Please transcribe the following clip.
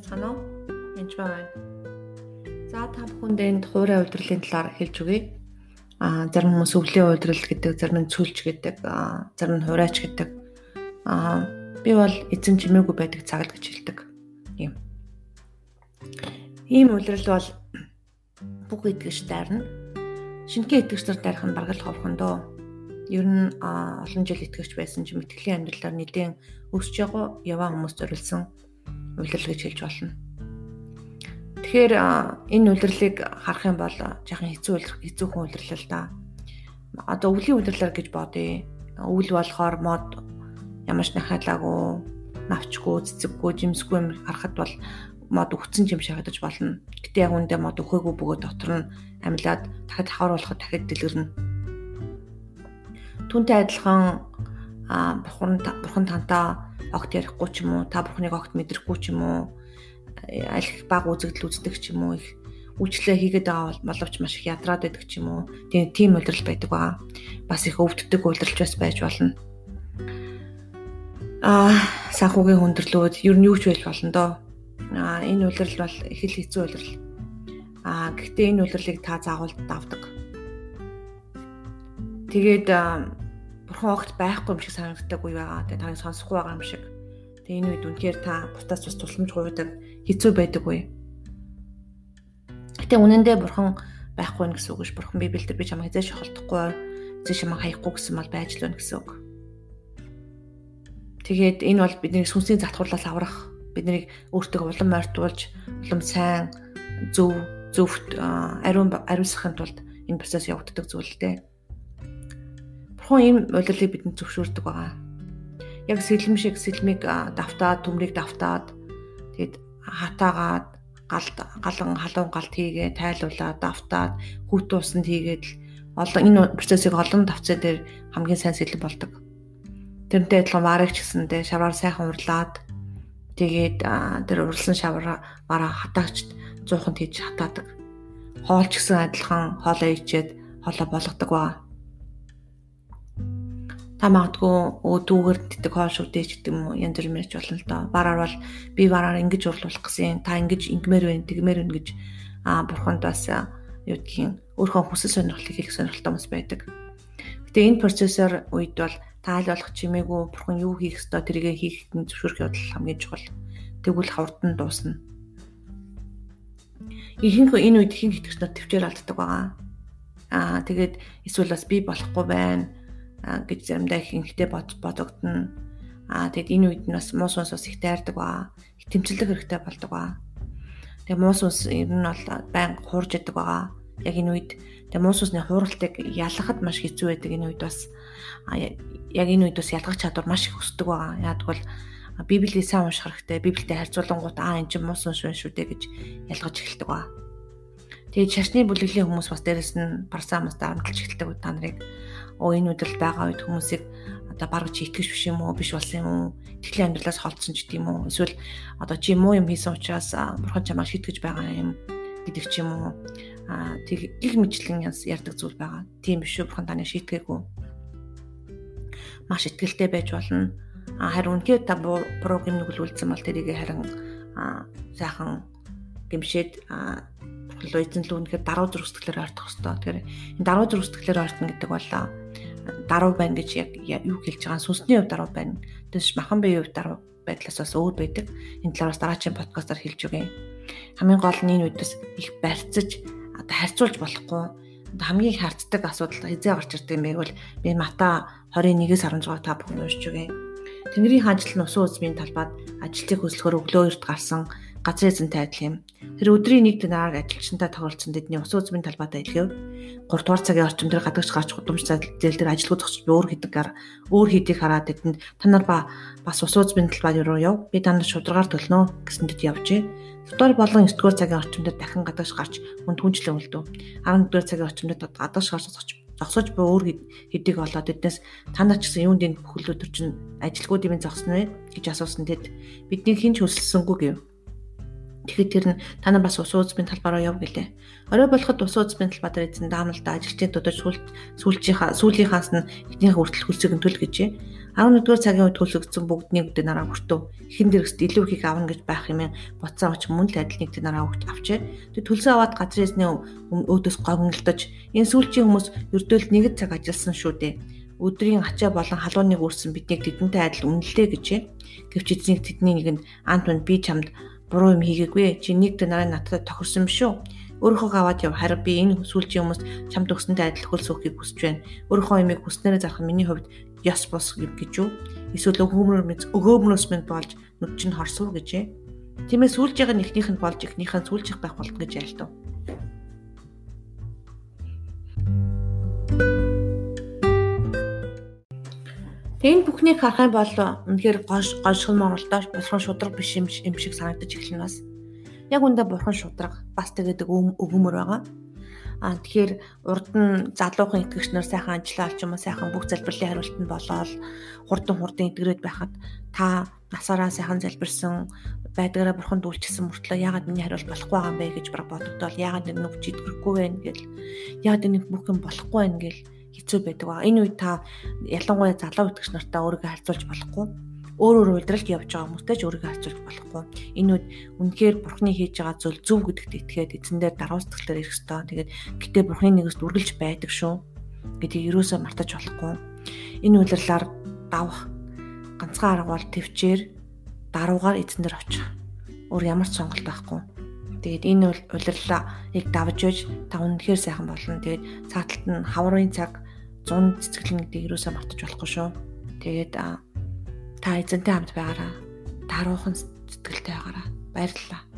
байцгаана уу? Энд байна. За та бүхэнд энд хуурай удирлын талаар хэлж өгье. Аа зарим хүмүүс өвлийн удирал гэдэг, зарим нь цүлж гэдэг, зарим нь хурайч гэдэг. Аа би бол эзэн чимээгүй байдаг цагт гэж хэлдэг. Ийм. Ийм удирал бол бүх итгэж дайрна. Шинэхэн итгэж нар дайрах нь бараг л ховхон доо. Ер нь олон жил итгэж байсан ч мэтгэлийн амьдралаар нэгэн өсөж яваа хүмүүс зориулсан улирал гэж хэлж болно. Тэгэхээр энэ улирлыг харах юм бол жаахан хэцүү хэцүүхэн улирлал л да. Одоо өвлийн улирлаар гэж бодъё. Өвөл болохоор мод ямарч нахалаагүй, навчгүй, цэцэггүй, жимсгүй юм харахад бол мод өгцөн юм шахагдаж болно. Гэтэ яг үндэ мод өгөөгүй бөгөө дотор нь амьлаад дахиад хавар болоход дахиад дэлгэрнэ. Түүнтэй адилхан а бурхан бурхан тантаа огт ярихгүй ч юм уу та бурхныг огт мэдрэхгүй ч юм уу аль баг үзэгдэл үздэг ч юм уу их үйлчлээ хийгээд байгаа боловч маш их ядраад байдаг ч юм уу. Тийм тийм удирдал байдаг ба бас их өвддөг удирдалч бас байж болно. А санхүүгийн хүндрэлүүд ер нь юу ч байж болно доо. А энэ удирдал бол их л хэцүү удирдал а гэхдээ энэ удирдлыг та заавал давдаг. Тэгээд бурхан огт байхгүй юм шиг санагддаг үе байгаа. Тэгээ таныг сонсохгүй байгаа юм шиг. Тэгээ энэ үед үнэхээр та бутаас бас тусламж гуйдаг хэцүү байдаг үе. Гэтэ үнэндээ бурхан байхгүй гэсэн үг ш. Бурхан Библиэлд би чамайг эзэж холдохгүй, эзэж чамайг хаяхгүй гэсэн мал байж л байна гэсэн үг. Тэгээд энэ бол бидний сүнсний затгуурлаас аврах, биднийг өөртөө улам ойртуулж, улам сайн, зөв, зөвхт ариун ариусгахын тулд энэ процесс явагддаг зүйл дээ Бурхан ийм удирлыг бидэнд зөвшөөрдөг байгаа. Яг сэлэм шиг сэлмийг давтаад, төмрийг давтаад тэгэд хатаагаад галд галан халуун галт хийгээ тайлуулаад давтаад хүүт усанд хийгээд л олон энэ процессыг олон давцаа дээр хамгийн сайн сэлэн болдог. Тэрнтэй адилхан варыг ч гэсэндээ шаваар сайхан урлаад тэгээд тэр уралсан шаваараа хатаагч 100-нд хийж хатаадаг. Хоол ч гэсэн адилхан хоолоо ичээд хоолоо болгодог ба та магадгүй өө дүүгэр тэтг хоол шүдэж гэдэг юм уу янз бүр мэрч болно л доо. Бараар бол би бараар ингэж урлуулах гэсэн. Та ингэж ингэмээр байна, тэгмээр байна гэж аа бурханд бас юу гэдгийг өөрийнхөө хүсэл сонирхлыг хийх сонирхолтой хүмүүс байдаг. Гэтэ энэ процессор үед бол таал болох чимээгүй бурхан юу хийх ёстой тэргээ хийхэд нь зөвшөөрөх явдал хамгийн чухал. Тэгвэл хаврдан дуусна. Ихэнх энэ үед ихэнх итгэгчнэр төвчээр алддаг байгаа. Аа тэгээд эсвэл бас би болохгүй байна гэж заримдаа их ихтэй бодогдно. Аа тэгэд энэ үед нь бас муус ус бас их дайрдаг ба их тэмцэлэг хэрэгтэй болдог ба. Тэгээ муус ус ер нь бол байн хуурж идэг байгаа. Яг энэ үед тэгээ муус усны хууралтыг ялгахад маш хэцүү байдаг энэ үед бас яг энэ үед бас ялгах чадвар маш их өсдөг байгаа. Яадаг бол Библийг сайн унших хэрэгтэй. Библиэд харьцуулангууд аа эн чинь муус ус шүү дээ гэж ялгаж эхэлдэг ба. Тэгээд шашны бүлэглэлийн хүмүүс бас дээрэс нь парсамас дарамтлж эхэлдэг та нарыг оо энэ өдрөл байгаа үед хүмүүсийг одоо бараг чи итгэж биш юм уу биш болсон юм уу итгэлийн амьдралаас холдсон ч гэдэм үү эсвэл одоо чи муу юм хийсэн учраас бурхан чамаа шитгэж байгаа юм гэдэг ч юм уу а тэг их мэдлэн ярьдаг зүйл байгаа. Тийм биш үү бурхан таны шийтгээгүй. Маш ихтгэлтэй байж болно. А харин үнхээр та програм нэг үлдсэн бол тэрийг харин сайхан гимшээд болоо эзэнлүү үнэхээр даруй зүрх сэтгэлээр ойртох хэрэгтэй. Тэгэхээр энэ даруй зүрх сэтгэлээр ойртно гэдэг бол даруй байна гэж яг юу хэлж байгаа сүнсний хувь даруй байна. Тэс махан биеийн хувь даруй байдлаас бас өөр байдаг. Энэ талаараас дараагийн подкастаар хэлж өгье. Хамгийн гол нь энэ үедээс их барьцаж одоо харьцуулж болохгүй хамгийн их харцдаг асуудал хизээ гарч ирдэг юм байвал би Мата 21-ээс 16 та бүхэн уншиж өгье. Тэнгэрийн хаанчлал нь усан үзмийн талбайд ажилтны хөсөлгөөр өглөө эрт гарсан газрын эзэнтэй адил юм. Тэр өдрийн нэг динараар ажилчнтай тохиролцсон тэдний ус үзмийн талбайтай илгээв. 3 дугаар цагийн орчим дээр гадагш гарч гудамж зээл дээр ажилгүй зогсож би өөр хийдэг гар өөр хийдийг хараад тэдэнд та нар ба бас ус үзмийн талбай руу яв. Би та нар шударгаар төлнө гэсэн дэд явжээ. 7 болон 9 дугаар цагийн орчим дээр дахин гадагш гарч мөн түнчлэн үлдв. 11 дугаар цагийн орчим дээр гадагш гарч зогсож зогсож буй өөр хэдийг олоод эднээс та нар ч гэсэн юунд энэ бүхэл өдөр чинь ажилгүй дэмэн зогсно вэ гэж асуусан тэд бидний хинч хөлсөлсөнгүй гэв Тэгэхээр тэр нь та нар бас ус ууцмын талбаараа яв гэлээ. Орой болоход ус ууцмын талбаар дээр эзэн даамалда ажилтныг дудаж сүүлчийнхаа сүүлийнхаас нь эхнийхээ хүртэл хөлсөг нь түл гэжээ. 11-р цагийн үед төлөгдсөн бүгдний үдэ нараа хүртөв. Эхэн дэргэст илүү их авна гэж байх юм боцоо оч мөн л адил нэг дэ нараа өгч авчээ. Тэг төлсөө аваад газрын эзний өөдөөс гогнолдож энэ сүүлчийн хүмүүс ердөөл нэгд цаг ажилласан шүү дээ өдрийн ачаа болон халууныг үүрсэн биднийг тэдэнтэй адил үнэлээ гэжээ. Гэвч эзнийг тэдний нэгэнд ант мань би чамд буруу юм хийгээгүй. Чи нэг дэ нараа надад тохирсон биш үү? Өөрийнхөө аваад яв. Харин би энэ сүүлчийн хүмүүс чамд өгсөнтэй адил хөлс өгөхийг хүсэж байна. Өөрийнхөө юмыг хүснээрээ зарах миний хувьд ёс бос гэж юу? Эсвэл өгөөмөр мэд өгөөмрөөс мэд болж нүд чинь хорсов гэжээ. Тиймээс сүүлжийнх нь эхнийх нь болж эхнийх нь сүүлжих байх болтго гэж айлтав. Тэгээд бүхнийг харах юм бол үнэхээр гош гошгон Монголдоо бурхан шудраг биш юм шиг санагдаж эхэлнэ бас. Яг үндэ бурхан шудраг бас тэгээд өгөөмөр байгаа. Аа тэгэхээр урд нь залуухан итгэгч нар сайхан ажиллаа ч юм уу сайхан бүх залбирлын хариултанд болоод хурдан хурдан итгэрээд байхад та насаараа сайхан залбирсан байдгаараа бурханд үйлчилсэн мөртлөө яагаад миний хариулт болохгүй байгаа юм бэ гэж бодогдвол яагаад нэг нүгч итгэхгүй вэ гэл яагаад нэг бүх юм болохгүй байна гэл хэцүү байдаг ба. Энэ үед та ялангуяа залуу итгэгч нартай өөрийгөө харьцуулж болохгүй. Өөр өөр удиралд явж байгаа хүмүүстэй ч өөрийгөө харьцуулж болохгүй. Энэ үед үнэхээр бурхны хийж байгаа зүйл зөв гэдэгт итгээд эзэндээ даруй сэтгэлээр ирэх ёстой. Тэгээд гэтээ бурхны нэгэст үргэлж байдаг шүү. гэдгийг юусоо мартаж болохгүй. Энэ удирлаар давах ганцхан арга бол төвчээр даруугаар эзэн дээр очих. Өөр ямар ч сонголт байхгүй Тэгээд энэ бол улирлаа яг давж иж та үнэхээр сайхан болно. Тэгээд цааталт нь хаврын цаг 100 цэцгэлэн гэдгийг юусаа мартаж болохгүй шүү. Тэгээд та эзэнтэй хамт байгаараа даруухан сэтгэлтэй байгаараа баярлалаа.